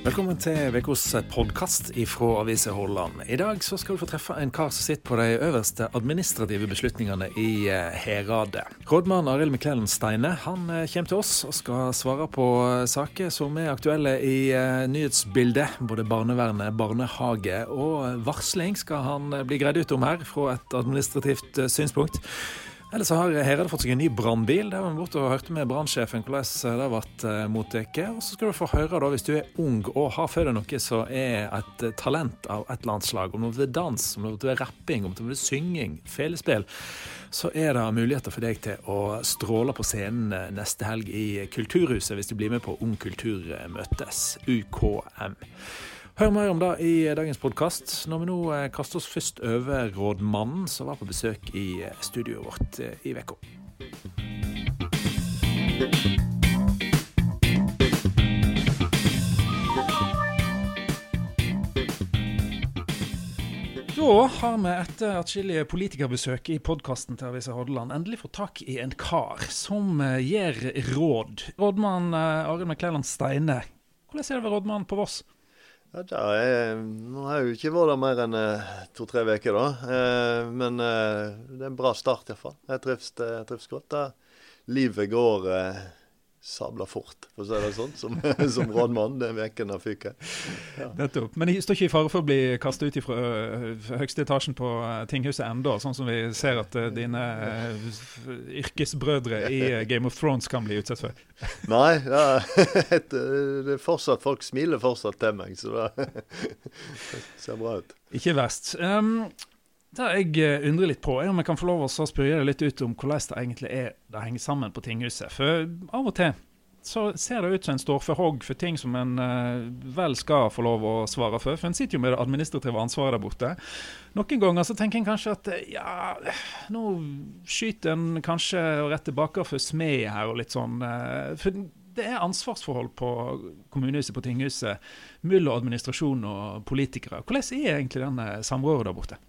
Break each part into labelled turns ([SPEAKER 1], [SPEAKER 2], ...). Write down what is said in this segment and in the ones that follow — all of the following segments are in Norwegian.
[SPEAKER 1] Velkommen til ukas podkast fra Avisa Hordaland. I dag så skal du få treffe en kar som sitter på de øverste administrative beslutningene i eh, heradet. Rådmann Arild Miklælen Steine han eh, kommer til oss og skal svare på eh, saker som er aktuelle i nyhetsbildet. Både barnevernet, barnehage og varsling skal han bli greid ut om her fra et administrativt synspunkt. Eller så har Herad fått seg en ny brannbil. Der var vi borte og hørte med brannsjefen hvordan det har vært eh, mottatt. Og så skal du få høre, da, hvis du er ung og har for deg noe som er et eh, talent av et eller annet slag, om det er dans, om det er rapping, om det er synging, felespill, så er det muligheter for deg til å stråle på scenen eh, neste helg i Kulturhuset hvis du blir med på Ung kultur møtes, UKM. Hør mer om det i dagens podkast, når vi nå eh, kaster oss først over rådmannen som var på besøk i eh, studioet vårt eh, i uka. Da har vi etter atskillige politikerbesøk i podkasten til Avisa Hordaland endelig fått tak i en kar som gir råd. Rådmann Arild Mekleland Steine, hvordan er det ved rådmannen på Voss?
[SPEAKER 2] Ja, er, nå har jeg jo ikke vært der mer enn eh, to-tre uker, da. Eh, men eh, det er en bra start, iallfall. Jeg trives, jeg trives godt. Da. Livet går eh, sabla fort, for å si det sånn, som, som rådmann den uken han fikk.
[SPEAKER 1] Ja. Nettopp. Men de står ikke i fare for å bli kastet ut fra øh, høyeste etasjen på øh, tinghuset enda, sånn som vi ser at uh, dine uh, yrkesbrødre i Game of Thrones kan bli utsatt for?
[SPEAKER 2] Nei, ja, det er fortsatt, folk smiler fortsatt til meg, så det ser bra ut.
[SPEAKER 1] Ikke verst. Um, det jeg undrer litt på, er om jeg kan få lov å spørre deg litt ut om hvordan det egentlig er det henger sammen på tinghuset. For av og til så ser det ut som en står for hogg for ting som en uh, vel skal få lov å svare for. For en sitter jo med det administrative ansvaret der borte. Noen ganger så tenker en kanskje at ja, nå skyter en kanskje rett tilbake for smed her og litt sånn. For det er ansvarsforhold på kommunehuset, på tinghuset, mellom administrasjon og politikere. Hvordan er egentlig denne samrådet der borte?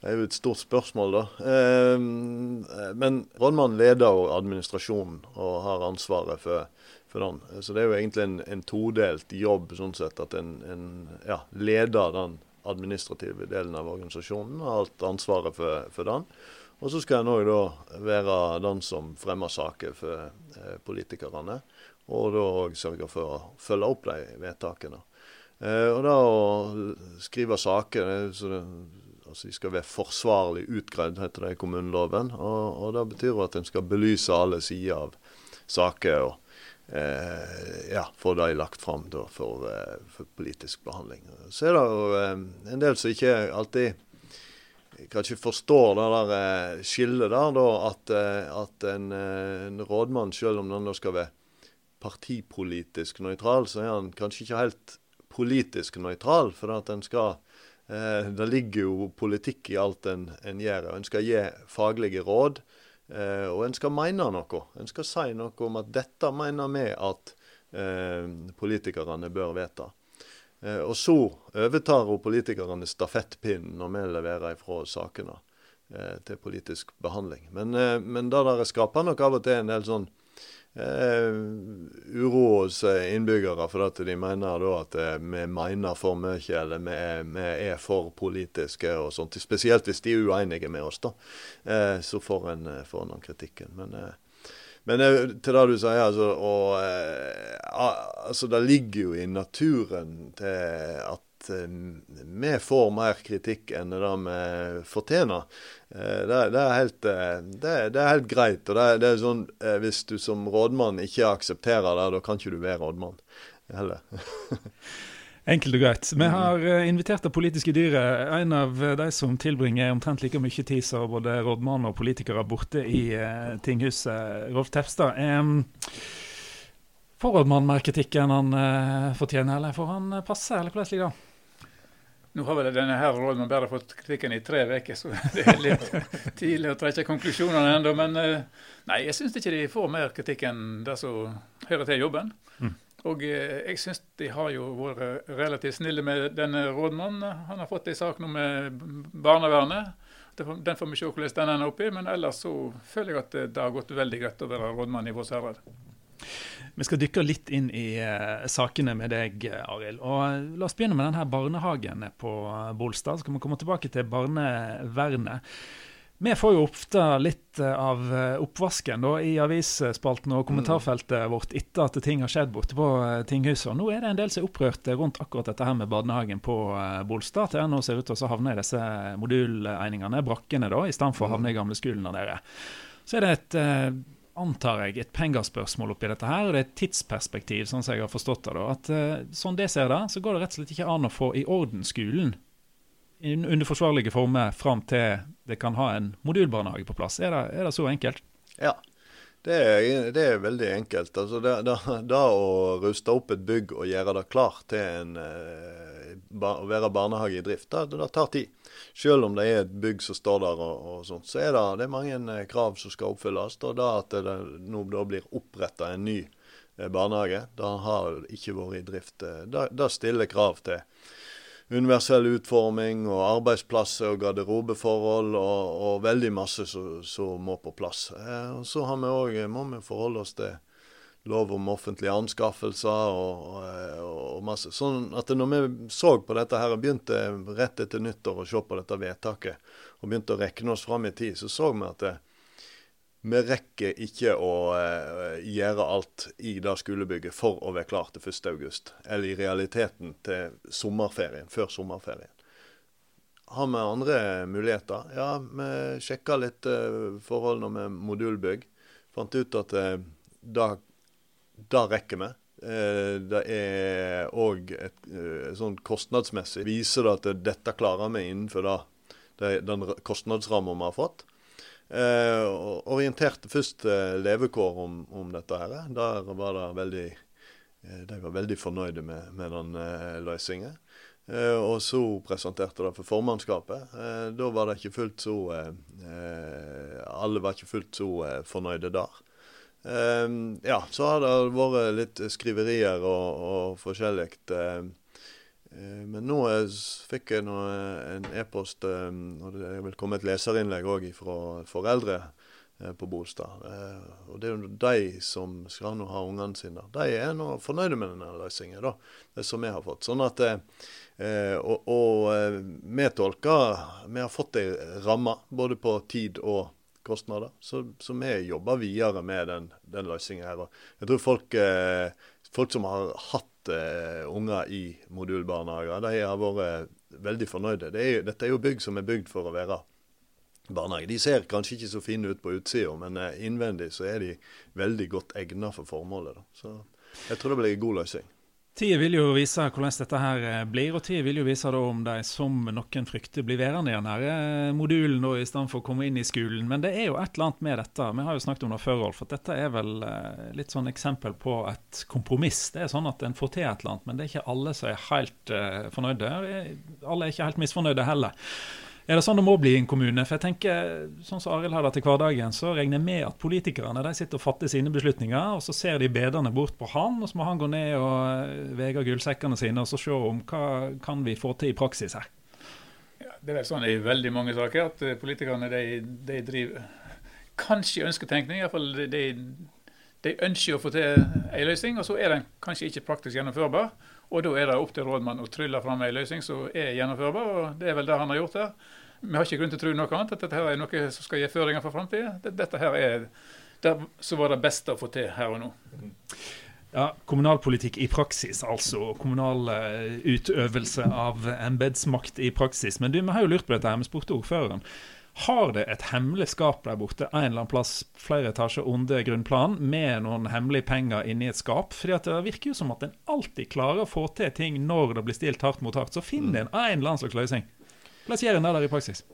[SPEAKER 2] Det er jo et stort spørsmål, da. Ehm, men rådmannen leder jo administrasjonen og har ansvaret for, for den. Så det er jo egentlig en, en todelt jobb, sånn sett, at en, en ja, leder den administrative delen av organisasjonen. Har alt ansvaret for, for den. Og så skal en òg da være den som fremmer saker for eh, politikerne. Og da òg sørge for å følge opp de vedtakene. Eh, og da å skrive saker det, Altså De skal være forsvarlig utgreid, heter det i kommuneloven. Og, og Det betyr at en skal belyse alle sider av saker og eh, ja, få de lagt fram for, eh, for, politisk behandling. Så er det jo eh, en del som ikke alltid kanskje forstår det der eh, skillet der, da, at, eh, at en, en, rådmann, selv om den da skal være partipolitisk nøytral, så er han kanskje ikke helt politisk nøytral. For at en skal Eh, det ligger jo politikk i alt en, en gjør. En skal gi faglige råd, eh, og en skal mene noe. En skal si noe om at dette mener vi at eh, politikerne bør vedta. Eh, og så overtar jo politikerne stafettpinnen når vi leverer ifra sakene eh, til politisk behandling. Men, eh, men det der skaper nok av og til en del sånn uro hos eh, innbyggere for at de mener da at eh, vi mener for mye, eller vi er, for politiske og sånt. Spesielt hvis de er uenige med oss, da. Eh, så får en, eh, får en kritikken. Men, eh, men til det du sier, altså, og, altså Det ligger jo i naturen til at vi får mer kritikk enn det vi fortjener. Eh, det, det, er helt, eh, det, det, er helt, greit. og det, er sånn, eh, Hvis du som rådmann ikke aksepterer det, da kan ikke du være rådmann heller.
[SPEAKER 1] Enkelt og greit. Vi har invitert det politiske dyret, en av de som tilbringer omtrent like mye tid som både rådmann og politikere borte i tinghuset, Rolf Tepstad. Får rådmannen mer kritikk enn han fortjener, eller får han passe, eller hvordan ligger det
[SPEAKER 3] nå har vel denne her rådmannen bare fått kritikken i tre uker, så det er litt tidlig å trekke konklusjonene ennå. Men eh, nei, jeg syns ikke de får mer kritikk enn det som hører til jobben. Mm. Og eh, jeg syns de har jo vært relativt snille med denne rådmannen. Han har fått en sak nå med barnevernet. Den får vi se hvordan den ender opp i, men ellers så føler jeg at det har gått veldig greit å være rådmann i Voss herred.
[SPEAKER 1] Vi skal dykke litt inn i uh, sakene med deg, Arild. Og uh, La oss begynne med denne barnehagen på uh, Bolstad. Så kan vi komme tilbake til barnevernet. Vi får jo ofte litt av oppvasken da, i avisspalten og kommentarfeltet vårt etter at ting har skjedd borte på tinghuset. Og nå er det en del som er opprørt rundt akkurat dette her med barnehagen på Bolstad. Til nå ser ut til å havne i disse moduleiningene, brakkene, da, i stedet for å havne i gamleskolen av dere. Så er det et antar jeg, et pengespørsmål oppi dette her, og det er et tidsperspektiv, sånn som jeg har forstått det. da, at uh, Sånn det ser det, så går det rett og slett ikke an å få i orden skolen under forsvarlige former fram til det kan ha en modulbarnehage på plass. Er det, er det så enkelt?
[SPEAKER 2] Ja, det er, det er veldig enkelt. Altså det, da, det, å ruste opp et bygg og gjøre det klart til en, uh, å være barnehage i drift, det, det tar tid. Selv om det er et bygg som står der, og, og sånt, så er det, det er mange eh, krav som skal oppfylles. Og da at det nå blir oppretta en ny eh, barnehage, da har ikke vært i drift. det, da, stiller krav til universell utforming og arbeidsplasser og garderobeforhold og, og veldig masse som må på plass. og så har vi også, må vi forholde oss til lov om offentlige anskaffelser og, og, og, masse. Sånn at når vi så på dette her og begynte rett etter nyttår å se på dette vedtaket, og begynte å rekne oss fram i tid, så så vi at det, vi rekker ikke å uh, gjøre alt i det skolebygget for å være klar til 1.8. Eller i realiteten til sommerferien, før sommerferien. Har vi andre muligheter? Ja, vi sjekka litt uh, forholdene med modulbygg. Fant ut at uh, det det rekker vi. Eh, det er òg eh, sånn kostnadsmessig viser det at dette klarer vi innenfor det, den kostnadsramma vi har fått. Eh, orienterte først eh, levekår om, om, dette. her. Der var det veldig, eh, De var veldig fornøyde med, med den eh, løsningen. Eh, og så presenterte det for formannskapet. da var det ikke fullt så Alle var ikke fullt så fornøyde der. Um, ja, så har det vært litt skriverier og, og forskjellig. Um, men nå fikk jeg nå en e-post, um, og det vil komme et leserinnlegg òg fra foreldre uh, på Bolstad. Og det er jo de som skal nå ha ungene sine. De er nå fornøyde med denne løsningen, da, som vi har fått. Sånn at Og, og vi tolker Vi har fått ei ramme både på tid og kostnader. Så, så vi jobber videre med den, den løsningen her. Jeg tror folk, eh, folk som har hatt eh, unger i modulbarnehager, de har vært veldig fornøyde. Det er, dette er jo bygg som er bygd for å være barnehage. De ser kanskje ikke så fine ut på utsida, men eh, innvendig så er de veldig godt egnet for formålet. Da. Så jeg tror det blir en god løsning.
[SPEAKER 1] Tida vil jo vise hvordan dette her eh, blir, og tida vil jo vise om de som noen frykter blir værende i denne eh, modulen da, i stedet for å komme inn i skolen. Men det er jo et eller annet med dette. Vi har jo snakket om det før, Rolf, at dette er vel eh, litt sånn eksempel på et kompromiss. Det er sånn at en får til et eller annet, men det er ikke alle som er helt fornøyde. Alle er ikke helt misfornøyde heller. Er det sånn det må bli i en kommune? For jeg tenker, sånn som Arild har det til hverdagen, så regner jeg med at politikerne de sitter og fatter sine beslutninger, og så ser de bedrene bort på han, og så må han gå ned og eh, vege gullsekkene sine og så se om hva kan vi få til i praksis her.
[SPEAKER 3] Ja, det er sånn i veldig mange saker at eh, politikerne de, de driver kanskje ønsketenkning. Iallfall de, de ønsker å få til en løsning, og så er den kanskje ikke praktisk gjennomførbar. Og da er det opp til rådmannen å trylle fram en løsning som er gjennomførbar, og det er vel det han har gjort her. Vi har ikke grunn til å tro noe annet, at dette her er noe som skal gi føringer for framtida. Dette her er det som var det beste å få til her og nå.
[SPEAKER 1] Ja, Kommunalpolitikk i praksis, altså. Kommunal uh, utøvelse av embetsmakt i praksis. Men du, vi har jo lurt på dette, her, vi spurte ordføreren. Har det et hemmelig skap der borte en eller annen plass flere etasjer under grunnplanen med noen hemmelige penger inni et skap? Fordi at Det virker jo som at en alltid klarer å få til ting når det blir stilt hardt mot hardt. Så finner en en eller annen slags løsning. Hvordan er der i praksis?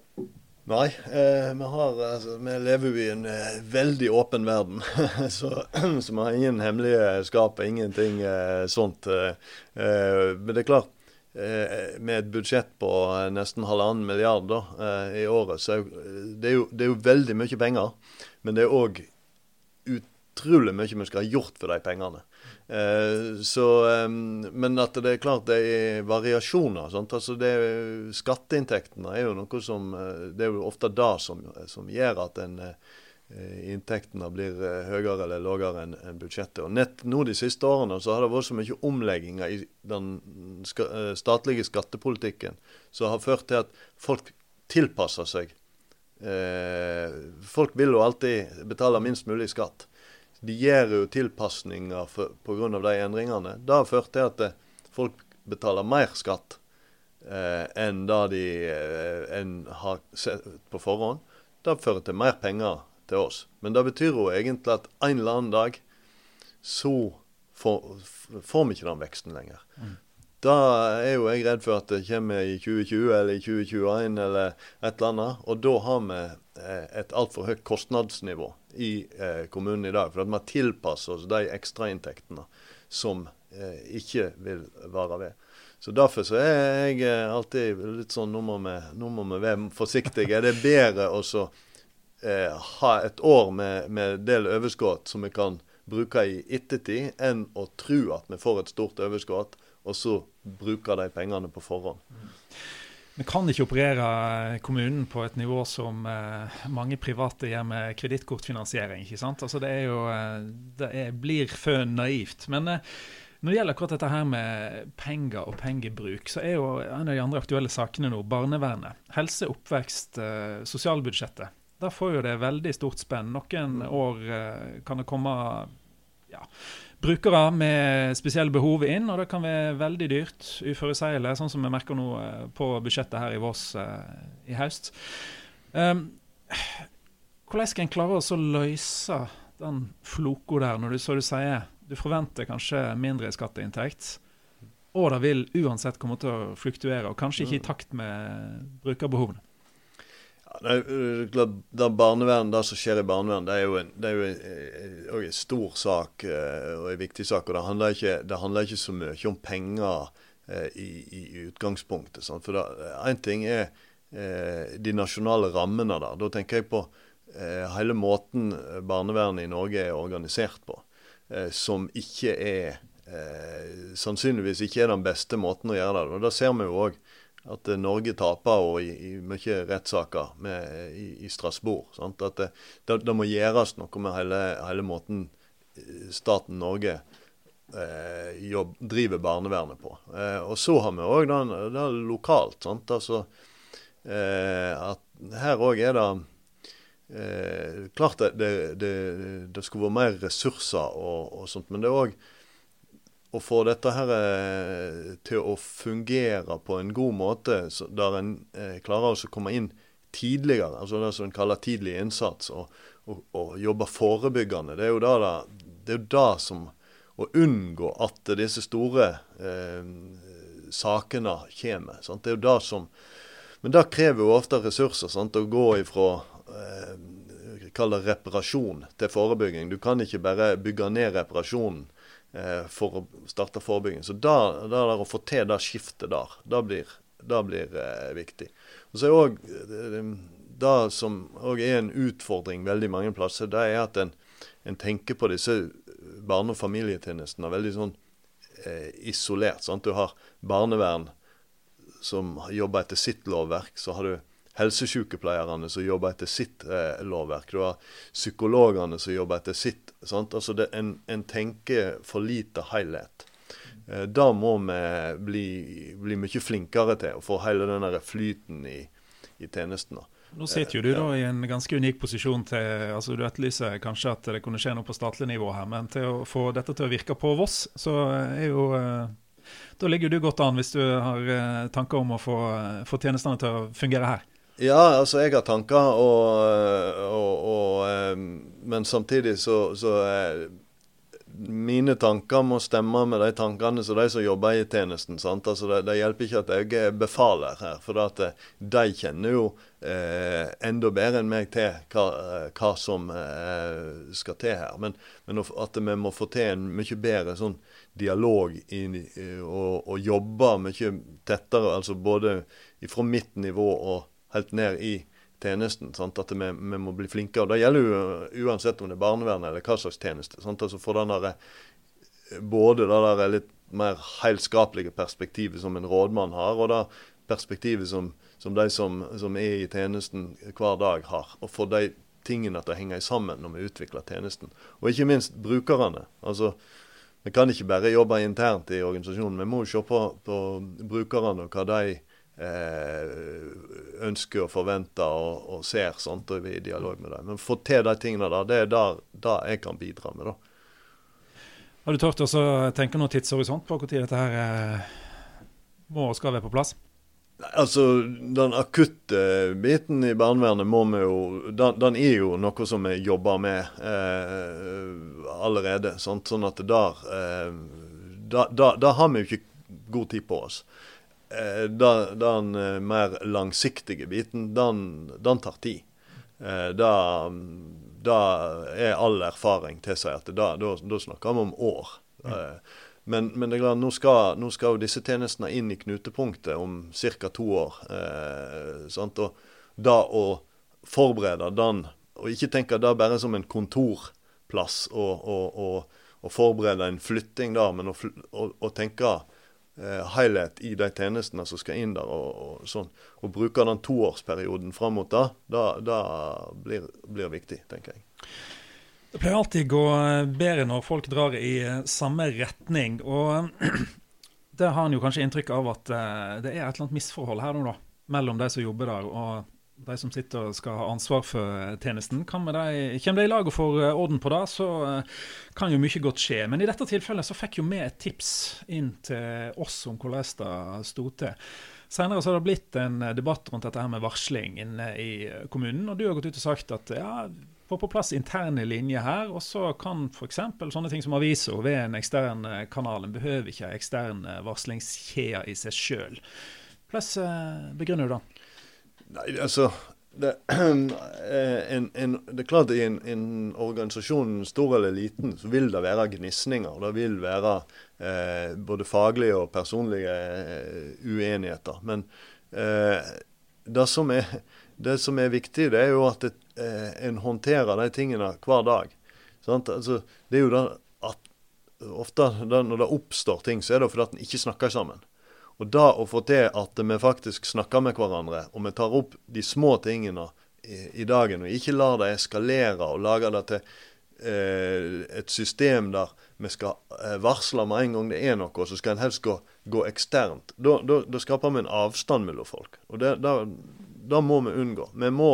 [SPEAKER 2] Nei, eh, vi, har, altså, vi, lever jo i en eh, veldig åpen verden. så, så, vi har ingen hemmelige skap, ingenting eh, sånt. Eh, eh, men det er klart, Eh, med et budsjett på nesten halvannen milliard da, i året, så det er, jo, det er jo veldig mye penger. Men det er òg utrolig mye vi skal ha gjort for de pengene. Så, men at det er klart det er variasjoner. Altså det, skatteinntektene er jo noe som Det er jo ofte det som, som gjør at en eh, inntektene blir eh, høyere eller lavere enn budsjettet. Og nett nå De siste årene så har det vært så mye omlegginger i den statlige skattepolitikken som har ført til at folk tilpasser seg. Eh, folk vil jo alltid betale minst mulig skatt. De gjør jo tilpasninger pga. de endringene. Det har ført til at folk betaler mer skatt eh, enn det de eh, en har sett på forhånd. Det fører til mer penger til oss. Men det betyr jo egentlig at en eller annen dag så får, får vi ikke den veksten lenger. Mm. Da er jo jeg redd for at det kommer i 2020 eller i 2021 eller et eller annet. Og da har vi eh, et altfor høyt kostnadsnivå i eh, kommunen i dag. For at vi tilpasser oss de ekstrainntektene som eh, ikke vil vare ved. Så Derfor så er jeg eh, alltid litt sånn Nå må vi, nå må vi være forsiktige. Det er bedre å eh, ha et år med, med del overskudd som vi kan bruke i ettertid, enn å tro at vi får et stort overskudd, og så bruke de pengene på forhånd.
[SPEAKER 1] Vi kan ikke operere kommunen på et nivå som eh, mange private gjør med kredittkortfinansiering. Altså Det, er jo, eh, det er, blir for naivt. Men eh, når det gjelder akkurat dette her med penger og pengebruk, så er jo en av de andre aktuelle sakene nå barnevernet. Helse, oppvekst, sosialbudsjettet. Da får jo det veldig stort spenn. Noen år eh, kan det komme ja, brukere med spesielle behov inn, og det kan være veldig dyrt, uforutsigbelig, sånn som vi merker nå eh, på budsjettet her i Voss eh, i høst. Um, hvordan skal en klare å løse den floka der, når du, så du sier du forventer kanskje mindre skatteinntekt. Og det vil uansett komme til å fluktuere, og kanskje ikke i takt med brukerbehovene.
[SPEAKER 2] Det, det, barnevern, det som skjer i barnevernet, det er jo en, det er jo en, en stor sak eh, og en viktig sak. og Det handler ikke, det handler ikke så mye om penger eh, i, i, utgangspunktet. Sant? For Én ting er eh, de nasjonale rammene der. Da tenker jeg på eh, hele måten barnevernet i Norge er organisert på. Eh, som ikke er eh, Sannsynligvis ikke er den beste måten å gjøre det Og Da ser vi jo òg at eh, Norge taper og i, i mye rettssaker med, i, i Strasbourg. Sant? At det, det, det, må gjøres noe med hele, hele måten staten Norge eh, jobb, driver barnevernet på. Eh, og så har vi òg det, det lokalt. Sant? Altså, eh, at her òg er det eh, Klart det, det, det, skulle vært mer ressurser og, og sånt, men det er òg å få dette her eh, til å fungere på en god måte, der en eh, klarer å komme inn tidligere, altså det som en kaller tidlig innsats, og, og, og jobbe forebyggende. Det er jo det, det, er det som Å unngå at disse store eh, sakene kommer. Sant? Det er jo det som Men det krever jo ofte ressurser. Sant? Å gå ifra eh, kall det reparasjon til forebygging. Du kan ikke bare bygge ned reparasjonen for å starte forebygging. Så da, der, der å få til det skiftet der, det blir, det blir eh, viktig. Og så er det, det som òg er en utfordring veldig mange plasser, det er at en, en tenker på disse barne- og familietjenestene veldig sånn eh, isolert. Sant? Du har barnevern som jobber etter sitt lovverk. Så har du helsesykepleierne som jobber etter sitt eh, lovverk. Du har psykologene som jobber etter sitt. Sant? Altså det, en, en tenker for lite helhet. Eh, da må vi bli, bli, mye flinkere til å få hele den flyten i, i tjenestene.
[SPEAKER 1] Nå sitter jo du da i en ganske unik posisjon til altså Du etterlyser kanskje at det kunne skje noe på statlig nivå her, men til å få dette til å virke på Voss, så er jo eh, Da ligger du godt an hvis du har eh, tanker om å få, få tjenestene til å fungere her.
[SPEAKER 2] Ja, altså jeg har tanker, og, og, og, men samtidig så, så Mine tanker må stemme med de tankene som de som jobber i tjenesten. sant? Altså Det, det hjelper ikke at jeg er befaler her, for at de kjenner jo eh, enda bedre enn meg til hva, hva som eh, skal til her. Men, men, at vi må få til en mye bedre sånn dialog i, og, og jobbe mye tettere, altså både fra mitt nivå og helt ned i tjenesten. Sant? At vi, vi, må bli flinkere. Det gjelder jo uansett om det er barnevern eller hva slags tjeneste. Sant? Altså for den der, både det der litt mer heilskapelige perspektivet som en rådmann har, og det perspektivet som, som de som, som, er i tjenesten hver dag har. Og få de tingene til å henge sammen når vi utvikler tjenesten. Og ikke minst brukerne. Altså, Vi kan ikke bare jobbe internt i organisasjonen. Vi må se på, på brukerne og hva de eh, ønsker og forventer og, og ser. sånt, og vi er i dialog med dem. Men få til de tingene der, det er der, der jeg kan bidra med. da.
[SPEAKER 1] Har du turt å tenke noen tidshorisont på når dette her eh, må og skal være på plass?
[SPEAKER 2] Altså, Den akutte biten i barnevernet må vi jo Den, den er jo noe som vi jobber med eh, allerede. Sant? Sånn at der, eh, da, da, da, har vi jo ikke god tid på oss. Eh, den eh, mer langsiktige biten, den, den tar tid. Eh, da da er all erfaring til seg at da, da, da, snakker vi om år. Mm. Men, men, det er klart, nå skal, nå skal jo disse tjenestene inn i knutepunktet om ca. to år. Eh? Og da å forberede den, og ikke tenke det bare som en kontorplass og, og, og, og forberede en flytting da, men å, tenke eh, helhet i de tjenestene som skal inn der, og, og sånn. Og bruke den toårsperioden fram mot det, det blir, blir, viktig, tenker jeg.
[SPEAKER 1] Det pleier alltid gå bedre når folk drar i eh, samme retning. og det har han jo kanskje inntrykk av at eh, det er et eller annet misforhold her nå, da, mellom de som jobber der og de som sitter og skal ha ansvar for tjenesten. Kan de, kommer de i lag og får eh, orden på det, så eh, kan jo mye godt skje. Men i dette tilfellet så fikk jo vi et tips inn til oss om hvordan det sto til. Senere så har det blitt en debatt rundt dette her med varsling inne i kommunen. Og du har gått ut og sagt at ja, få på plass interne linjer her, og så kan f.eks. sånne ting som aviser ved en ekstern kanal. En behøver ikke ekstern varslingskjede i seg sjøl. Hvordan eh, begrunner du det?
[SPEAKER 2] Nei, altså det, en, en, det er klart I en, en, organisasjon, stor eller liten, så vil det være gnisninger. Det vil være eh, både faglige og personlige eh, uenigheter. Men eh, det, som er, det, som er, viktig, det er jo at det, eh, en håndterer de tingene hver dag. Altså, det er jo det at ofte når det oppstår ting, så er det fordi at en ikke snakker sammen. Og da å få til at vi faktisk snakker med hverandre, og vi tar opp de små tingene i, i dagen, og ikke lar det eskalere og lager det til eh, et system der vi skal eh, varsle med en gang det er noe, og så skal en helst gå, gå eksternt. Da, skaper vi en avstand mellom folk. Og det, da, må vi unngå. Vi må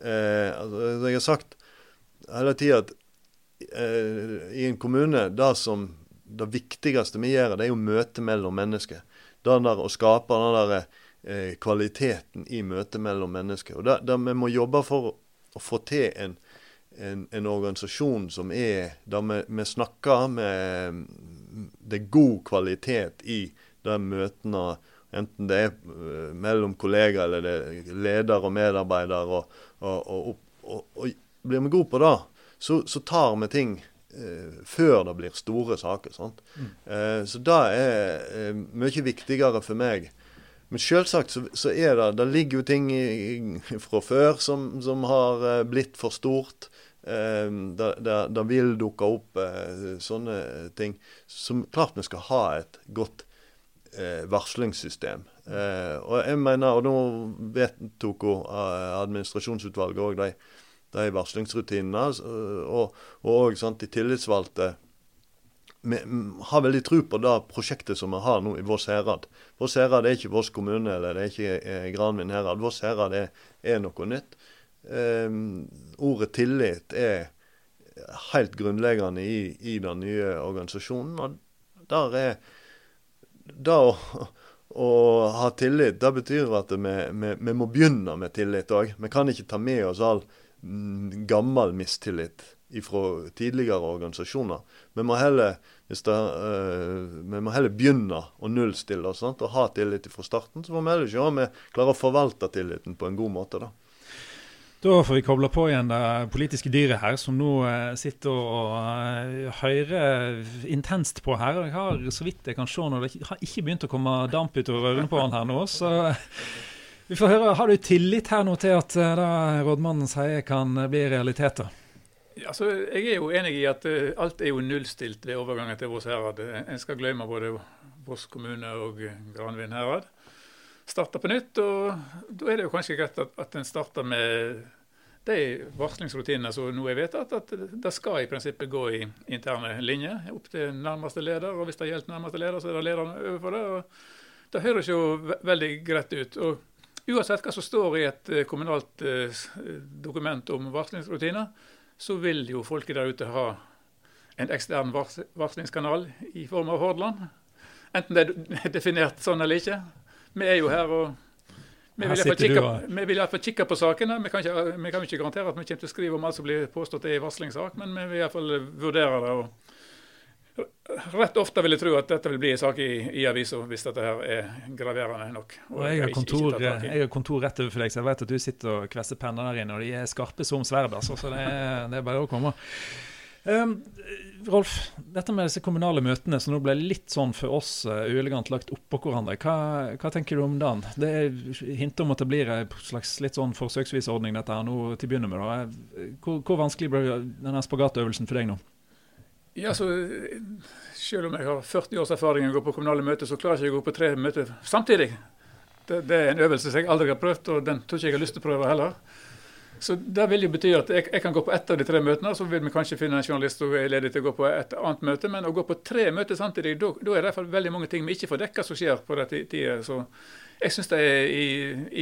[SPEAKER 2] eh, altså, Jeg har sagt hele tida at eh, i en kommune det som det viktigste vi gjør, det er jo møtet mellom mennesker den der å skape den der eh, kvaliteten i møtet mellom mennesker. Og der, der Vi må jobbe for å få til en, en, en organisasjon som er der vi, vi, snakker med Det er god kvalitet i de møtene. Enten det er uh, mellom kollegaer eller det er leder og medarbeider. Og, og, og, og blir vi gode på det, så, så tar vi ting eh, før det blir store saker. Mm. Eh, så det er eh, mye viktigere for meg. Men selvsagt så, så, er det Det ligger jo ting i, fra før som, som har eh, blitt for stort. Eh, det, det, det, vil dukke opp eh, sånne ting. Som klart vi skal ha et godt varslingssystem. og jeg mener, og nå vedtok administrasjonsutvalget òg de de varslingsrutinene. Og, og de tillitsvalgte vi har veldig tro på det prosjektet som vi har nå i Voss herad. Voss herad er ikke Voss kommune eller det er ikke eh, Granvin herad. Voss herad er, er, noe nytt. Eh, ordet tillit er helt grunnleggende i, i, den nye organisasjonen. og der er det å, å ha tillit, det betyr at vi, vi, vi må begynne med tillit òg. Vi kan ikke ta med oss Mm, gammel mistillit fra tidligere organisasjoner. Vi må heller, det, uh, vi må heller begynne å nullstille oss og ha tillit fra starten. Så må vi heller se om vi klarer å forvalte tilliten på en god måte. da.
[SPEAKER 1] Da får vi koble på igjen det politiske dyret her, som nå uh, sitter og uh, hører intenst på her. Jeg har, så vidt jeg kan se nå, det har ikke begynt å komme damp utover ørene på han her nå. så... Vi får høre, Har du tillit her nå til at eh, det rådmannen sier kan bli realiteter?
[SPEAKER 3] Altså, jeg er jo enig i at uh, alt er jo nullstilt ved overgangen til Voss herad. En skal glemme både Voss kommune og Granvin herad. Starte på nytt, og da er det jo kanskje greit at, at en starter med de varslingsrutinene som nå er vedtatt, at det skal i prinsippet gå i interne linjer opp til nærmeste leder. og Hvis det gjelder nærmeste leder, så er det lederen overfor det. og Det høres jo veldig greit ut. og Uansett hva som står i et eh, kommunalt eh, dokument om varslingsrutiner, så vil jo folket der ute ha en ekstern varslingskanal i form av Hordaland. Enten det er definert sånn eller ikke. Vi er jo her og vi vil iallfall kikke, kikke på sakene. Vi kan, ikke, vi kan ikke garantere at vi kommer til å skrive om alt som blir påstått er en varslingssak, men vi vil iallfall vurdere det. og Rett ofte vil jeg tro at dette vil bli en sak i, i avisa hvis dette her er graverende nok.
[SPEAKER 1] Og, og jeg, har kontor, jeg, har kontor, rett over for deg, så jeg vet at du sitter og kvesser penner der inne, og de er skarpe som sverd. Altså, så det er, det er bare å komme. Um, Rolf, dette med disse kommunale møtene som nå ble litt sånn for oss uh, uelegant lagt oppå hverandre, hva, hva, tenker du om den? Det er hint om at det blir en slags litt sånn forsøksvis ordning dette her nå til å begynne med. Da. Hvor, hvor vanskelig ble denne spagatøvelsen for deg nå?
[SPEAKER 3] Ja, så Selv om jeg har 40 års erfaring og å gå på kommunale møter, så klarer jeg ikke å gå på tre møter samtidig. Det, det er en øvelse som jeg aldri har prøvd, og den tror ikke jeg har lyst til å prøve heller. Så Det vil jo bety at jeg, jeg, kan gå på ett av de tre møtene, så vil vi kanskje finne en journalist som er ledig til å gå på et annet møte. Men å gå på tre møter samtidig, da, er det i hvert fall veldig mange ting vi ikke får dekka som skjer på den tida. Jeg syns det er i,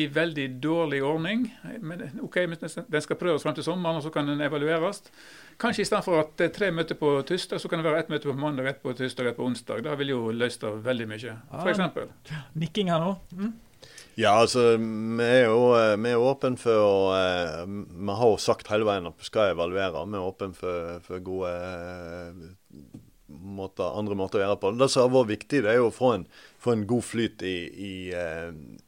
[SPEAKER 3] i, veldig dårlig ordning. Men OK, den skal prøves frem til sommeren, og så kan den evalueres. Kanskje istedenfor at det er tre møter på tirsdag, så kan det være ett møte på mandag, ett på tirsdag, ett på onsdag. Det vil jo løst det veldig mye, f.eks.
[SPEAKER 1] Nikking her nå. Mm.
[SPEAKER 2] Ja, altså vi er jo eh, vi er åpne for å eh, Vi har jo sagt hele veien at vi skal evaluere. Vi er åpne for, for gode eh, måter, andre måter å gjøre på. Det som har vært viktig, det er jo å få en, få en god flyt i, i,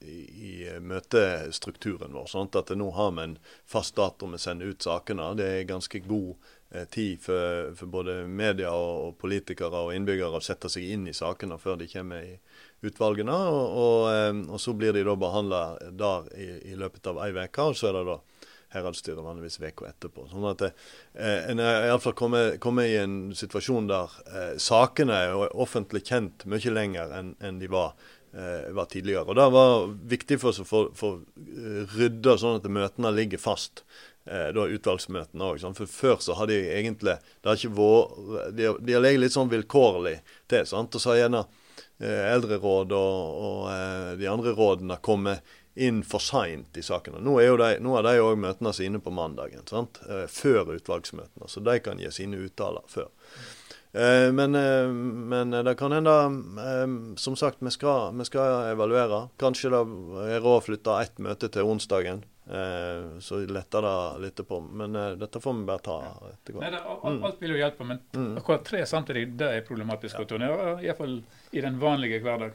[SPEAKER 2] i, i møtestrukturen vår. sånn At nå har vi en fast dato vi sender ut sakene. Det er ganske god tid for, for både media og, og, politikere og innbyggere å sette seg inn i sakene før de kommer i utvalgene. Og, og, og så blir de da behandla der i, i, løpet av ei uke, og så er det da heradsstyret vanligvis uka etterpå. Sånn at eh, En er iallfall kommet, kommet i en situasjon der eh, sakene er offentlig kjent mye lenger enn en de var, eh, var, tidligere. Og Det var viktig for oss å få eh, rydda sånn at møtene ligger fast. Eh, da utvalgsmøtene òg. For før så har de egentlig det har ikke vært, De, de har ligget litt sånn vilkårlig til. sant? Og så har gjerne Eh, eldreråd og, og eh, de andre rådene kommer inn for seint i sakene. Nå er, de, nå er de òg møtene sine på mandagen, sant? Eh, før utvalgsmøtene. Så de kan gi sine uttaler før. Men, men, det kan hende Som sagt, vi skal, vi skal evaluere. Kanskje det er råd å flytte ett møte til onsdagen. Eh, så letter det litt på. Men eh, dette får vi bare ta etter hvert.
[SPEAKER 3] mm. alt vil jo hjelpe, men mm. akkurat tre samtidig det er problematisk ja. Iallfall i den vanlige hverdag.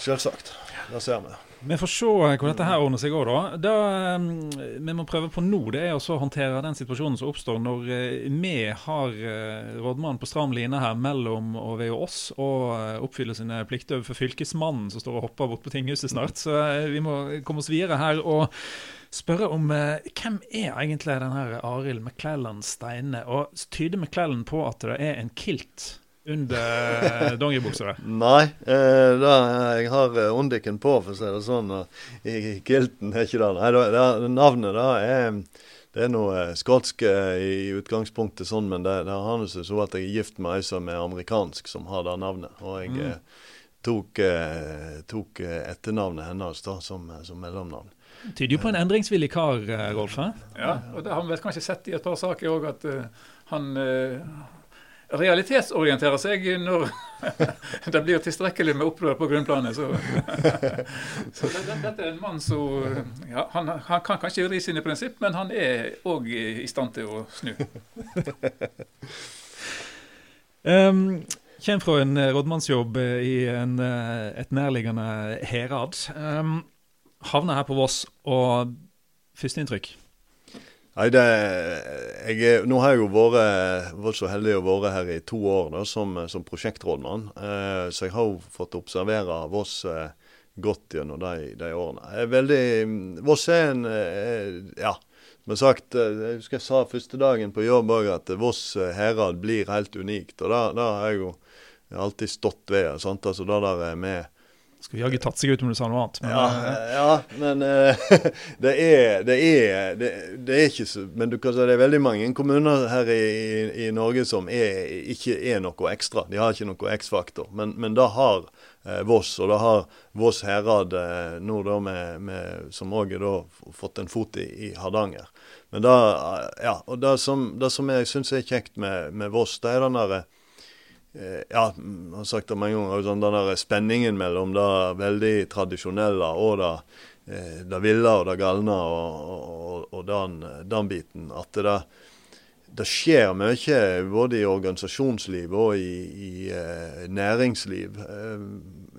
[SPEAKER 2] Selvsagt. Det ser vi.
[SPEAKER 1] Vi får se hvordan dette her ordner seg òg, da. Det mm, vi må prøve på nå, det er å håndtere den situasjonen som oppstår når eh, vi har rådmannen på stram line her mellom og ved oss, og oppfyller sine plikter overfor fylkesmannen som står og hopper bort på tinghuset snart. Så vi må komme oss videre her. og spørre om eh, hvem er egentlig denne Arild McClellan Steine? Og tyder McClellan på at det er en kilt under eh, dongeribuksa?
[SPEAKER 2] Nei, eh, da, jeg har undiken på, for å si det sånn. Og i kilten er ikke det. Nei, da, da, navnet da er det er noe skotsk i utgangspunktet, sånn, men det, det har seg så at jeg er gift med ei som er amerikansk, som har det navnet. Og jeg mm. tok, tok, etternavnet hennes da, som, som mellomnavn.
[SPEAKER 1] Tyder jo på en endringsvillig kar, eh, Rolf?
[SPEAKER 3] Ja, og det har vi vel kanskje sett i et par saker òg, at uh, han uh, realitetsorienterer seg når det blir tilstrekkelig med opprør på grunnplanet. Så, så det, det, dette er en mann som ja, han, han, kan kanskje ri sine prinsipp, men han er òg i stand til å snu.
[SPEAKER 1] um, Kommer fra en rådmannsjobb i en, et nærliggende herad. Um, havner her på Voss, og førsteinntrykk?
[SPEAKER 2] Nei, det, jeg, Nå har jeg jo vært, vært så heldig å være her i to år da, som, som prosjektrådmann. Eh, så jeg har jo fått observere Voss eh, godt gjennom de, de, årene. Jeg er veldig, Voss er en eh, Ja, som jeg sagt, eh, jeg husker jeg sa første dagen på jobb òg at Voss eh, herad blir helt unikt. Og det, har jeg jo alltid stått ved. Sant? Altså det der med
[SPEAKER 1] Skulle jaggu tatt seg ut om du sa noe annet.
[SPEAKER 2] Men, ja, eh, ja, men uh, det, er, det, er, det, det, er, ikke så Men du kan si det er veldig mange kommuner her i, i Norge som er, ikke er noe ekstra. De har ikke noe X-faktor. Men, men da har uh, Voss, og det har Voss herad nå da med, med, som òg har fått en fot i, i Hardanger. Men da, ja, og det som, det som jeg syns er kjekt med, med Voss, det er den derre Eh, ja, jeg har sagt det mange ganger, sånn, den der spenningen mellom det veldig tradisjonelle og det, eh, det ville og det galne og, og, og den, den, biten. At det, det, skjer mye både i organisasjonsliv og i, i uh, næringsliv.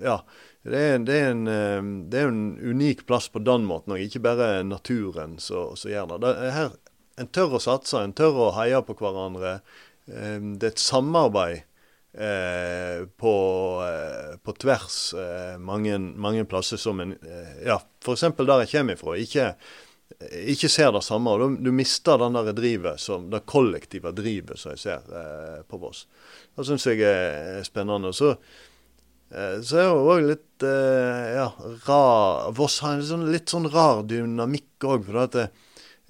[SPEAKER 2] Ja, det er, det, er en, det er, en, unik plass på den måten, og ikke bare naturen som gjør det. det er her, en tør å satse, en tør å heie på hverandre. Det er et samarbeid Eh, på, eh, på, tvers eh, mange, mange, plasser som en Ja, f.eks. der jeg kommer ifra. Ikke, ikke ser det samme. Du, du mister den der drivet, som, det kollektive drivet som jeg ser på Voss. Det syns jeg er spennende. Så, så er det òg litt ja, rar Voss har en sånn, litt sånn rar dynamikk òg. For at det,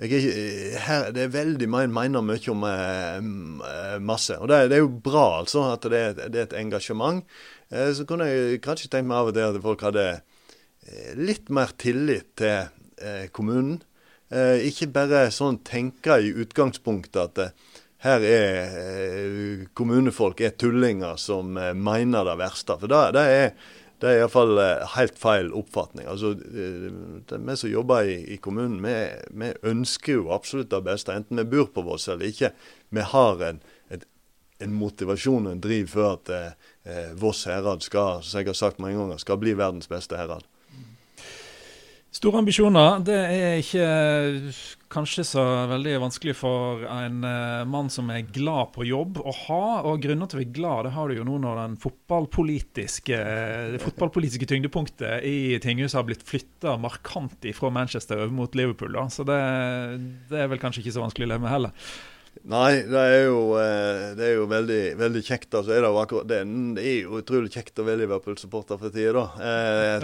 [SPEAKER 2] jeg, eh, her, det er veldig man mener mye om eh, masse. Og det, det, er jo bra, altså, at det, det er et engasjement. Eh, så kunne jeg kanskje tenkt meg av og til at folk hadde eh, litt mer tillit til eh, kommunen. Eh, ikke bare sånn tenke i utgangspunktet at her er kommunefolk er tullinger som mener det verste. For det, det er det er iallfall eh, helt feil oppfatning. Altså, eh, Vi som jobber i, i kommunen, vi, vi, ønsker jo absolutt det beste, enten vi bor på Voss eller ikke. Vi har en, et, en motivasjon og en driv for at eh, Voss herad skal, som jeg har sagt mange ganger, skal bli verdens beste herad.
[SPEAKER 1] Store ambisjoner. Det er ikke kanskje så veldig vanskelig for en uh, mann som er glad på jobb, å ha. Og grunner til å være glad det har du jo nå når den fotballpolitiske, det fotballpolitiske tyngdepunktet i tinghuset har blitt flytta markant fra Manchester over mot Liverpool. Da. Så det, det, er vel kanskje ikke så vanskelig å leve med heller.
[SPEAKER 2] Nei, det er jo, eh, det er jo veldig, veldig, kjekt. Altså, er det, akkurat, det, er jo utrolig kjekt å være Liverpool-supporter for tida. Eh,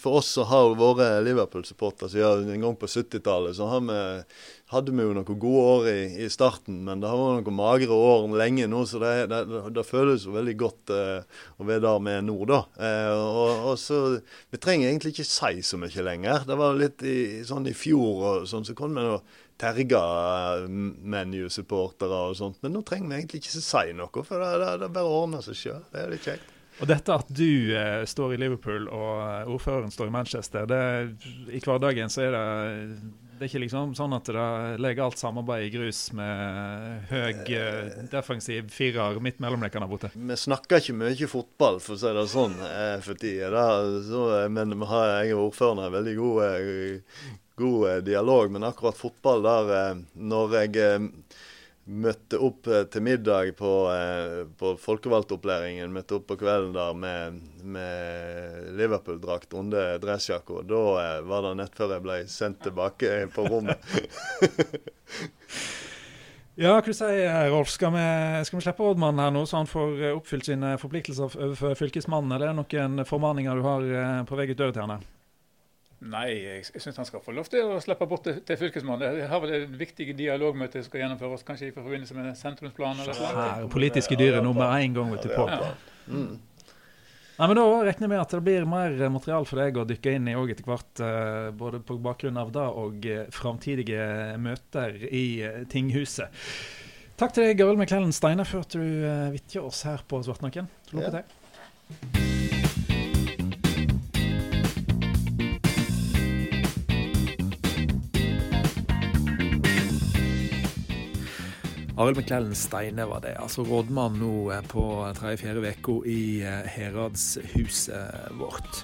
[SPEAKER 2] for oss som har vært Liverpool-supporter siden en gang på 70-tallet, så vi, hadde vi jo noen gode år i, i, starten. Men det har vært noen magre år lenge nå, så det, det føles jo veldig godt uh, å være der vi er nå, da. Uh, og, og, så, Vi trenger egentlig ikke si så mye lenger. Det var litt i, sånn i fjor og sånn, så kom vi nå terga eh, ManU-supportere og sånt. Men nå trenger vi egentlig ikke si noe, for det, det, det bare ordner seg sjøl. Det er litt kjekt.
[SPEAKER 1] Og dette at du eh, står i Liverpool og eh, ordføreren står i Manchester, det, i hverdagen så er det det er ikke liksom sånn at det legger alt samarbeid i grus med høy eh, defensiv firer midt mellom lekene borte?
[SPEAKER 2] Vi snakker ikke mye fotball, for å si det sånn, eh, for tida. Men vi har, jeg og ordføreren har veldig god, god eh, dialog. Men akkurat fotball der eh, Når jeg eh, møtte opp til middag på, på folkevalgtopplæringen, møtte opp på kvelden der med, med Liverpool-drakt under dressjakka, da var det nett før jeg ble sendt tilbake på rommet.
[SPEAKER 1] Ja, hva du sier Rolf? Skal vi, skal vi slippe Oddmann her nå, så han får oppfylt sine forpliktelser overfor fylkesmannen? Er det noen formaninger du har på vei ut døra til henne?
[SPEAKER 3] Nei, jeg, jeg syns han skal få lov til å slippe bort til, til fylkesmannen. Det har vel et viktig dialogmøte som skal gjennomføres, kanskje i forbindelse med sentrumsplanen?
[SPEAKER 1] eller Politiske dyret nummer én gang ute på. Ja. Mm. Nei, men Da regner jeg med at det blir mer material for deg å dykke inn i etter hvert. Eh, både på bakgrunn av det og eh, framtidige møter i eh, tinghuset. Takk til deg, Gøril McClellan Steinar, for at du vitja oss her på Svartnakken. Lykke til. Arild McClellan Steine var det. Altså rådmann nå på tredje-fjerde uka i eh, heradshuset vårt.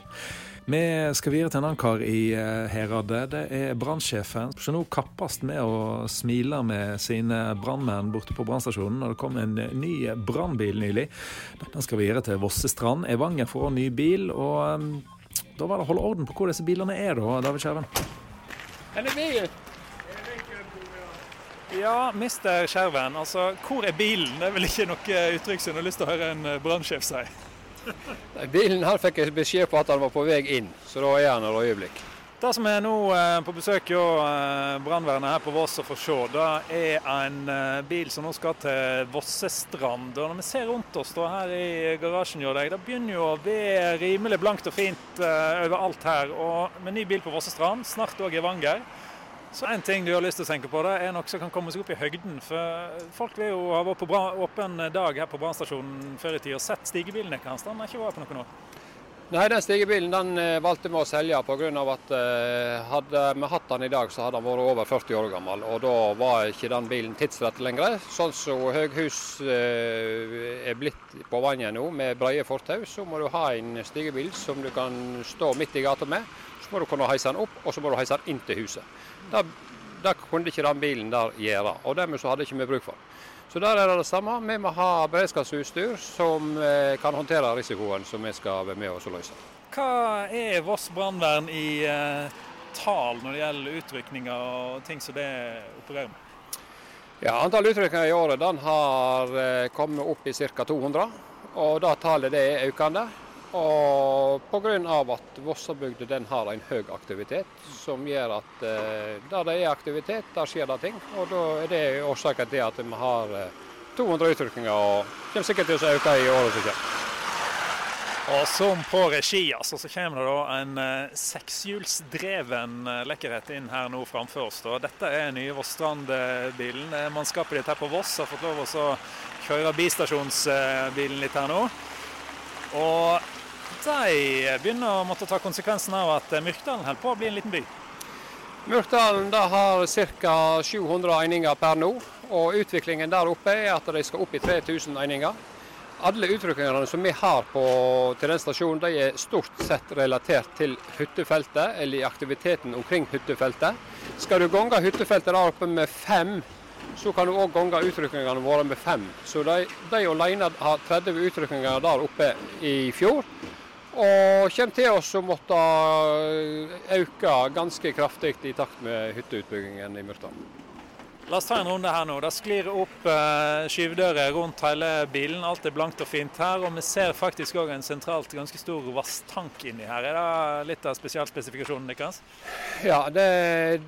[SPEAKER 1] Vi skal videre til en annen kar i eh, Heradet. Det er brannsjefen som nå kappes med å smile med sine brannmenn borte på brannstasjonen. Og Det kom en ny brannbil nylig. Den skal videre til Vossestrand. Evanger får ny bil. og Da var det å holde orden på hvor disse bilene er, da, David Skjerven.
[SPEAKER 3] Den er bil.
[SPEAKER 1] Ja, mister Skjerven. Altså, hvor er bilen? Det er vel ikke noe uttrykk som du har lyst til å høre en eh, brannsjef si?
[SPEAKER 4] Bilen her fikk jeg beskjed på at han var på vei inn, så da er han et øyeblikk.
[SPEAKER 1] Det som er nå eh, på besøk hos eh, brannvernet her på Voss og får se, det er en bil som nå skal til Vossestrand. Og når vi ser rundt oss da, her i garasjen deg, det begynner jo å bli rimelig blankt og fint overalt her. Og med ny bil på Vossestrand, snart òg i Vanger. Så en ting du har lyst til å tenke på, det er noe som kan komme seg opp i høgden. For folk vil jo ha vært på åpen dag her på brannstasjonen før i tid og sett stigebilen deres. Den har ikke vært på noen år.
[SPEAKER 4] Nei, den stigebilen den eh, valgte vi å selge pga. at eh, hadde vi hatt den i dag, så hadde den vært over 40 år gammel. Og da var ikke den bilen tidsrett lenger. Sånn som høghus eh, er blitt på vannet nå, med brede fortau, så må du ha en stigebil som du kan stå midt i gata med. Så må du kunne heise den opp, og så må du heise den inn til huset. Det, det kunne ikke den bilen der gjøre, og dermed så hadde ikke vi bruk for den. Så der er det det samme. Vi må ha beredskapsutstyr som eh, kan håndtere risikoen som vi skal være med oss og løse.
[SPEAKER 1] Hva er Voss brannvern i eh, tall når det gjelder utrykninger og ting som det opererer med?
[SPEAKER 4] Ja, Antall utrykninger i året den har eh, kommet opp i ca. 200. Og det tallet det er økende. Og pga. at Vossabygda har en høy aktivitet, som gjør at eh, der det er aktivitet, der skjer det ting. Og da er det årsaken til at vi har eh, 200 utrykninger, og kommer sikkert til å øke i året som kommer.
[SPEAKER 1] Og som på regi, altså, så kommer det da en eh, sekshjulsdreven eh, lekkerhet inn her nå framfor oss. Da. Dette er nye Vossstrand-bilen. Eh, Mannskapet ditt her på Voss har fått lov å kjøre bistasjonsbilen litt her nå. Og de begynner å måtte ta konsekvensen av at Myrkdalen holder på å bli en liten by.
[SPEAKER 4] Myrkdalen har ca. 700 eininger per nå. Og utviklingen der oppe er at de skal opp i 3000 eininger. Alle utrykkingene som vi har på, til den stasjonen, de er stort sett relatert til hyttefeltet, eller aktiviteten omkring hyttefeltet. Skal du gange hyttefeltet der oppe med fem, så kan du òg gange utrykkingene våre med fem. Så de, de alene har 30 utrykninger der oppe i fjor. Og kommer til oss å måtte øke ganske kraftig i takt med hytteutbyggingen i Myrtdalen.
[SPEAKER 1] La oss ta en runde her nå. Det sklir opp eh, skyvedører rundt hele bilen. Alt er blankt og fint her. Og vi ser faktisk òg en sentralt ganske stor vasstank inni her. Er det litt av spesialspesifikasjonen deres?
[SPEAKER 4] Ja, det,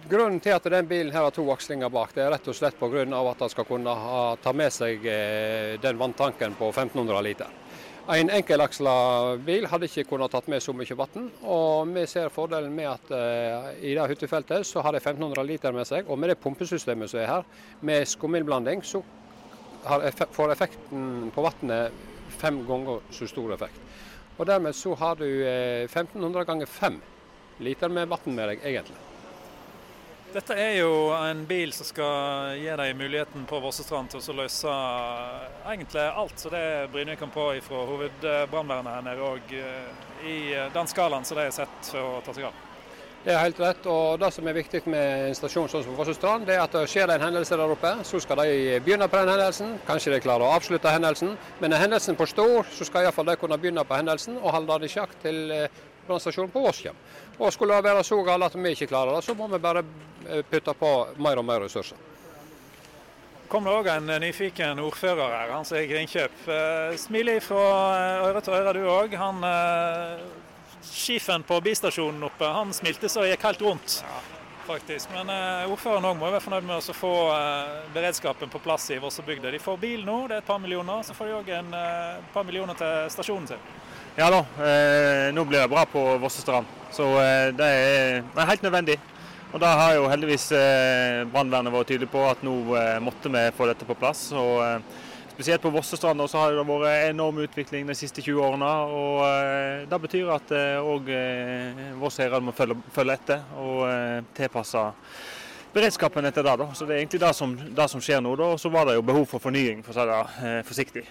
[SPEAKER 4] grunnen til at den bilen her har to akslinger bak, det er rett og slett pga. at den skal kunne ha, ta med seg eh, den vanntanken på 1500 liter. En enkelaksla bil hadde ikke kunnet tatt med så mye vann. Og vi ser fordelen med at uh, i det hyttefeltet så har de 1500 liter med seg. Og med det pumpesystemet som er her, med skuminnblanding, så effekt, får effekten på vannet fem ganger så stor effekt. Og dermed så har du uh, 1500 ganger fem liter med vann med deg, egentlig.
[SPEAKER 1] Dette er jo en bil som skal gi deg muligheten på Vossestrand til å løse egentlig alt så det Brynøy kan på fra hovedbrannvernet her nede òg, eh, i den skalaen som de er sett for å ta seg av.
[SPEAKER 4] Det er helt rett. og Det som er viktig med en stasjon sånn som Vossestrand, det er at det skjer en hendelse der oppe, så skal de begynne på den hendelsen. Kanskje de klarer å avslutte hendelsen, men er hendelsen på stor, så skal iallfall de kunne begynne på hendelsen og holde det i sjakk til eh, brannstasjonen på Voss kommer. Og skulle det være så galt at vi ikke klarer det, så må vi bare eh, putte på mer og mer ressurser.
[SPEAKER 1] kom det òg en eh, nyfiken ordfører her, Hans Erik Ringkjøp. Eh, smiler fra øre til øre du òg. Han Skifen på bistasjonen oppe, han smilte så det gikk helt rundt. faktisk. Men ordføreren òg må være fornøyd med å få beredskapen på plass i Vossebygda. De får bil nå, det er et par millioner. Så får de òg et par millioner til stasjonen sin.
[SPEAKER 5] Ja da, eh, nå blir det bra på Vossestrand. Så eh, det, er, det, er, helt nødvendig. Og da har jo heldigvis eh, brannvernet vært tydelig på at nå eh, måtte vi få dette på plass. Og eh, Spesielt på Vossestrand så har det vært enorm utvikling de siste 20 årene. og eh, Det betyr at òg Voss Herad må følge, etter og tilpasse beredskapen etter det. Da. Så Det er egentlig det som, det som skjer nå. Og så var det jo behov for fornying, for å si det forsiktig.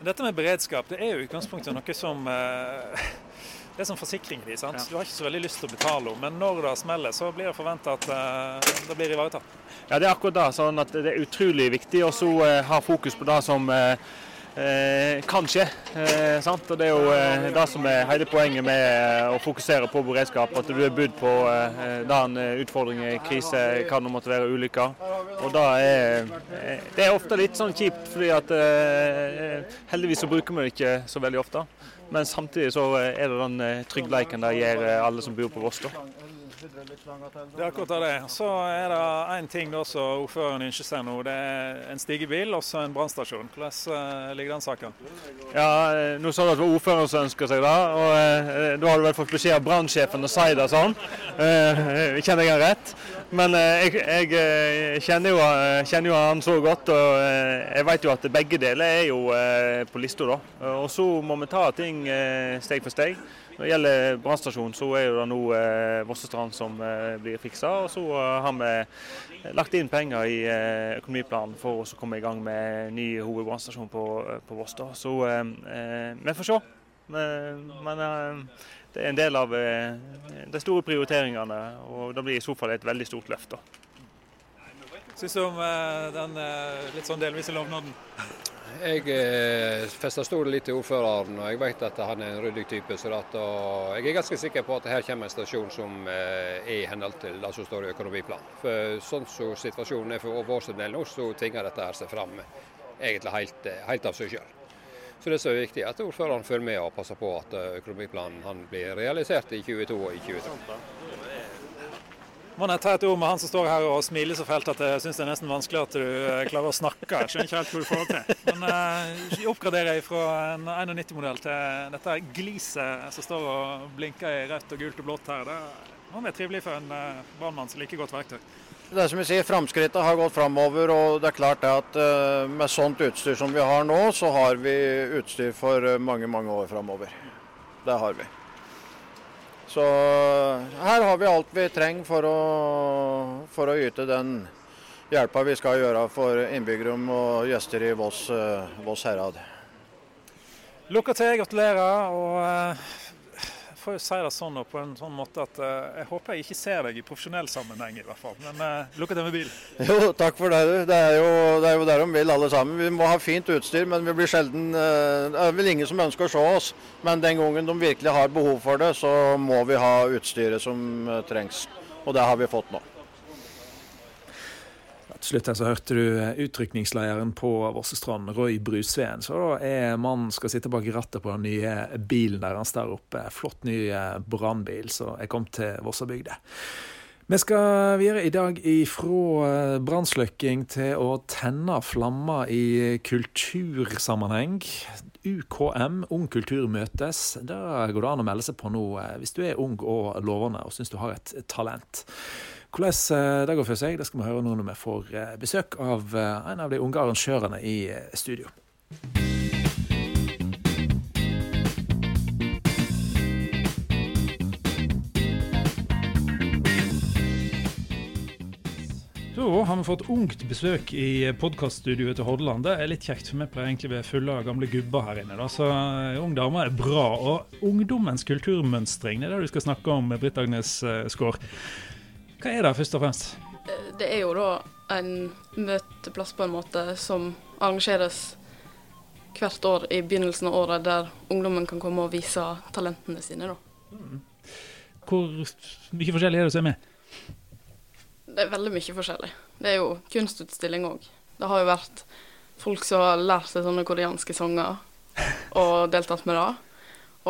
[SPEAKER 1] Dette med beredskap det er jo i utgangspunktet noe som eh, Det er som forsikring. sant? Ja. Du har ikke så veldig lyst til å betale men når det smeller, så blir det forventa at uh, det blir ivaretatt.
[SPEAKER 5] Ja, det er akkurat det. sånn at Det er utrolig viktig å uh, ha fokus på det som eh, kan skje. Eh, og Det er jo eh, det som er hele poenget med eh, å fokusere på beredskap. At du er budd på eh, den utfordringen, krise, hva det måtte være, ulykker. Og det er Det er ofte litt sånn kjipt, fordi at heldigvis så bruker vi det ikke så veldig ofte. Men samtidig så er det den tryggleiken det gir alle som bor på Voss.
[SPEAKER 1] Det er akkurat det. Så er det én ting da som ordføreren ønsker seg nå. Det er en stigebil og en brannstasjon. Hvordan uh, ligger den saken?
[SPEAKER 5] Ja, eh, Nå sa du at det var ordføreren som ønsker seg det. og eh, Da har du vel fått beskjed av brannsjefen å si det sånn. Eh, kjenner jeg han rett? Men jeg, jeg kjenner, jo, kjenner, jo, han så godt, og jeg vet jo at begge deler er jo på lista. da. Og så må vi ta ting steg for steg. Når det gjelder brannstasjonen, så er det nå eh, Vossestrand som eh, blir fiksa. Og så eh, har vi lagt inn penger i eh, økonomiplanen for å komme i gang med ny hovedbrannstasjon på, på Voss. Så vi får se. Men, det er en del av de store prioriteringene, og det blir i så fall et veldig stort løft.
[SPEAKER 1] Syns du om den litt sånn delvise lovnaden?
[SPEAKER 4] Jeg eh, fester stor lit til ordføreren, og jeg vet at han er en ryddig type. så at, Jeg er ganske sikker på at her kommer en stasjon som eh, er i henhold til det som står i økonomiplanen. For Sånn som situasjonen er for vår del nå, så tvinger dette her seg fram egentlig helt, eh, helt av seg sjøl. Så det er så viktig at ordføreren følger med og passer på at økonomiplanen blir realisert i 2022 og i 2023.
[SPEAKER 1] Må jeg ta et ord med han som står her og smiler så fælt at jeg syns det er nesten vanskelig at du eh, klarer å snakke. Jeg skjønner ikke helt hvor du får det til. Men uh, oppgraderer fra en 91-modell til dette gliset som står og blinker i rødt og gult og blått her. Det må være trivelig for en uh, brannmann som liker godt verktøy.
[SPEAKER 6] Det er som vi sier, Framskrittet har gått framover, og det er klart at uh, med sånt utstyr som vi har nå, så har vi utstyr for mange, mange år framover. Det har vi. Så her har vi alt vi trenger for å, for å yte den hjelpa vi skal gjøre for innbyggere og gjester i Voss, eh, Voss herad.
[SPEAKER 1] Lykke til, gratulerer. og eh, får jo si det sånn på en sånn måte at uh, jeg håper jeg ikke ser deg i profesjonell sammenheng, i hvert fall. Men uh, lukk til med bil.
[SPEAKER 6] Jo, takk for det. Det er jo, det er jo der de vil, alle sammen. Vi må ha fint utstyr, men vi blir sjelden uh, Det er vel ingen som ønsker å se oss. Men den gangen de virkelig har behov for det, så må vi ha utstyret som trengs. Og det har vi fått nå.
[SPEAKER 1] Til slutt her så hørte du eh, utrykningslederen på Vossestrand, Roy Brusveen. Så da er mannen skal sitte bak rattet på den nye bilen deres der oppe. Flott ny eh, brannbil som er kommet til Vossabygda. Vi skal videre i dag ifra eh, brannslukking til å tenne flammer i kultursammenheng. UKM, Ung kultur møtes. Der går det an å melde seg på nå hvis du er ung og lovende og syns du har et talent. Hvordan eh, det går for seg, det skal vi høre nå når vi får eh, besøk av eh, en av de unge arrangørene i studio. Da har vi fått ungt besøk i podkaststudioet til Hordaland. Det er litt kjekt, for vi pleier egentlig å være fulle av gamle gubber her inne. Da. Så ung dame er bra. Og ungdommens kulturmønstring, det er det du skal snakke om, Britt Agnes Skaar. Hva er det, først og fremst?
[SPEAKER 7] Det er jo da en møteplass på en måte som arrangeres hvert år i begynnelsen av året, der ungdommen kan komme og vise talentene sine. da. Mm.
[SPEAKER 1] Hvor mye forskjellig er det som er med?
[SPEAKER 7] Det er veldig mye forskjellig. Det er jo kunstutstilling òg. Det har jo vært folk som har lært seg sånne koreanske sanger og deltatt med det.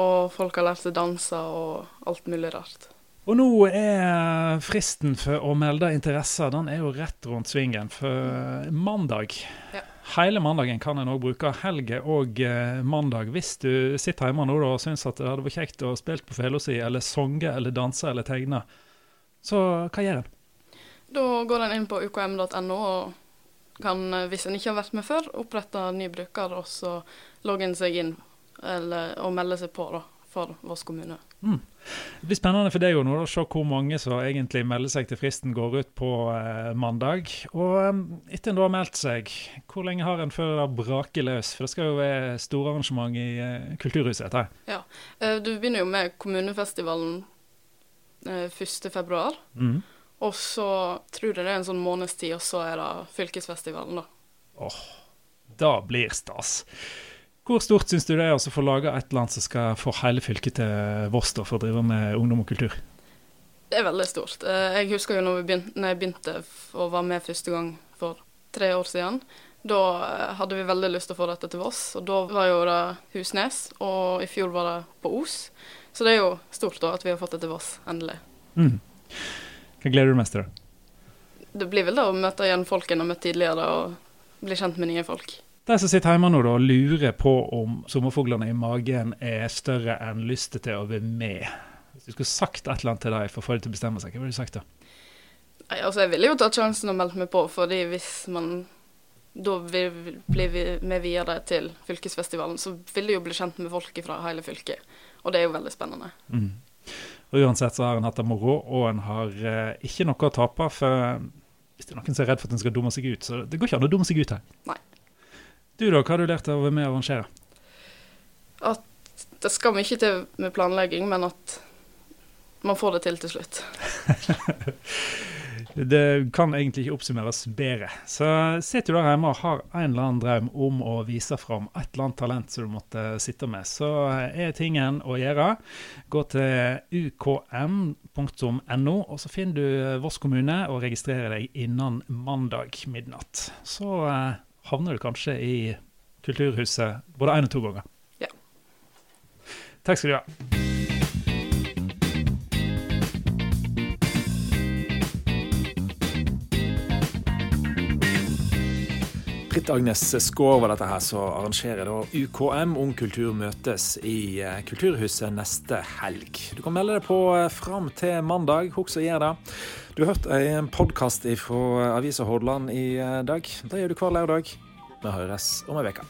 [SPEAKER 7] Og folk har lært seg danser og alt mulig rart.
[SPEAKER 1] Og nå er fristen for å melde interesser den er jo rett rundt svingen. For mandag ja. Hele mandagen kan en òg bruke. Helge og eh, mandag. Hvis du sitter hjemme nå og syns at det hadde vært kjekt å spille på fela si, eller songe, eller danse eller tegne, så hva gjør en?
[SPEAKER 7] Da går en inn på ukm.no og kan, eh, hvis en ikke har vært med før, opprette ny bruker, og så logge seg inn eller, og melde seg på da, for Voss kommune. Mm.
[SPEAKER 1] Det blir spennende for deg å se hvor mange som egentlig melder seg til fristen går ut på eh, mandag. Og eh, etter en da har meldt seg, hvor lenge har en før det braker løs? For det skal jo være storarrangement i eh, Kulturhuset. etter.
[SPEAKER 7] Ja, eh, Du begynner jo med kommunefestivalen eh, 1.2. Mm. Og så tror jeg det er en sånn måneds tid, og så er det fylkesfestivalen, da.
[SPEAKER 1] Åh, oh, da blir stas. Hvor stort syns du det er å få laga et eller annet som skal få hele fylket til Voss for å drive med ungdom og kultur?
[SPEAKER 7] Det er veldig stort. Eh, jeg husker jo når, vi begynte, når jeg begynte å være med første gang for tre år siden. Da eh, hadde vi veldig lyst til å få dette til Voss, og da var jo det Husnes. Og i fjor var det på Os. Så det er jo stort da at vi har fått det til Voss, endelig.
[SPEAKER 1] Mm. Hva gleder du mest til?
[SPEAKER 7] Det blir vel da å møte igjen folk en har møtt tidligere, og bli kjent med nye folk.
[SPEAKER 1] De som sitter hjemme nå da, og lurer på om sommerfuglene i magen er større enn lysten til å være med. Hvis du skulle sagt et eller annet til dem for å få dem til å bestemme seg, hva ville du sagt da?
[SPEAKER 7] Nei, altså Jeg ville jo tatt sjansen og meldt meg på, fordi hvis man da vil bli vi med videre til fylkesfestivalen, så vil det jo bli kjent med folk fra hele fylket. Og det er jo veldig spennende.
[SPEAKER 1] Mm. Og Uansett så har en hatt det moro, og en har eh, ikke noe å tape. For hvis det er noen som er redd for at en skal dumme seg ut, så det går ikke an å dumme seg ut her.
[SPEAKER 7] Nei.
[SPEAKER 1] Du da, hva har du lært av å være med og arrangere?
[SPEAKER 7] At det skal mye til med planlegging, men at man får det til til slutt.
[SPEAKER 1] Det kan egentlig ikke oppsummeres bedre. Så sitter du der hjemme og har en eller annen drøm om å vise fram et eller annet talent som du måtte sitte med, så er tingen å gjøre. Gå til ukm.no, og så finner du Voss kommune og registrerer deg innen mandag midnatt. Så eh, havner du kanskje i Kulturhuset både én og to ganger.
[SPEAKER 7] Ja.
[SPEAKER 1] Takk skal du ha. Britt Agnes Skaar var dette her, som arrangerer da UKM Ung kultur møtes i eh, Kulturhuset neste helg. Du kan melde deg på eh, fram til mandag. Husk å gjøre det. Du har hørt en podkast fra Avisa Hordaland i eh, dag. Det gjør du hver lørdag. Vi høres om ei uke.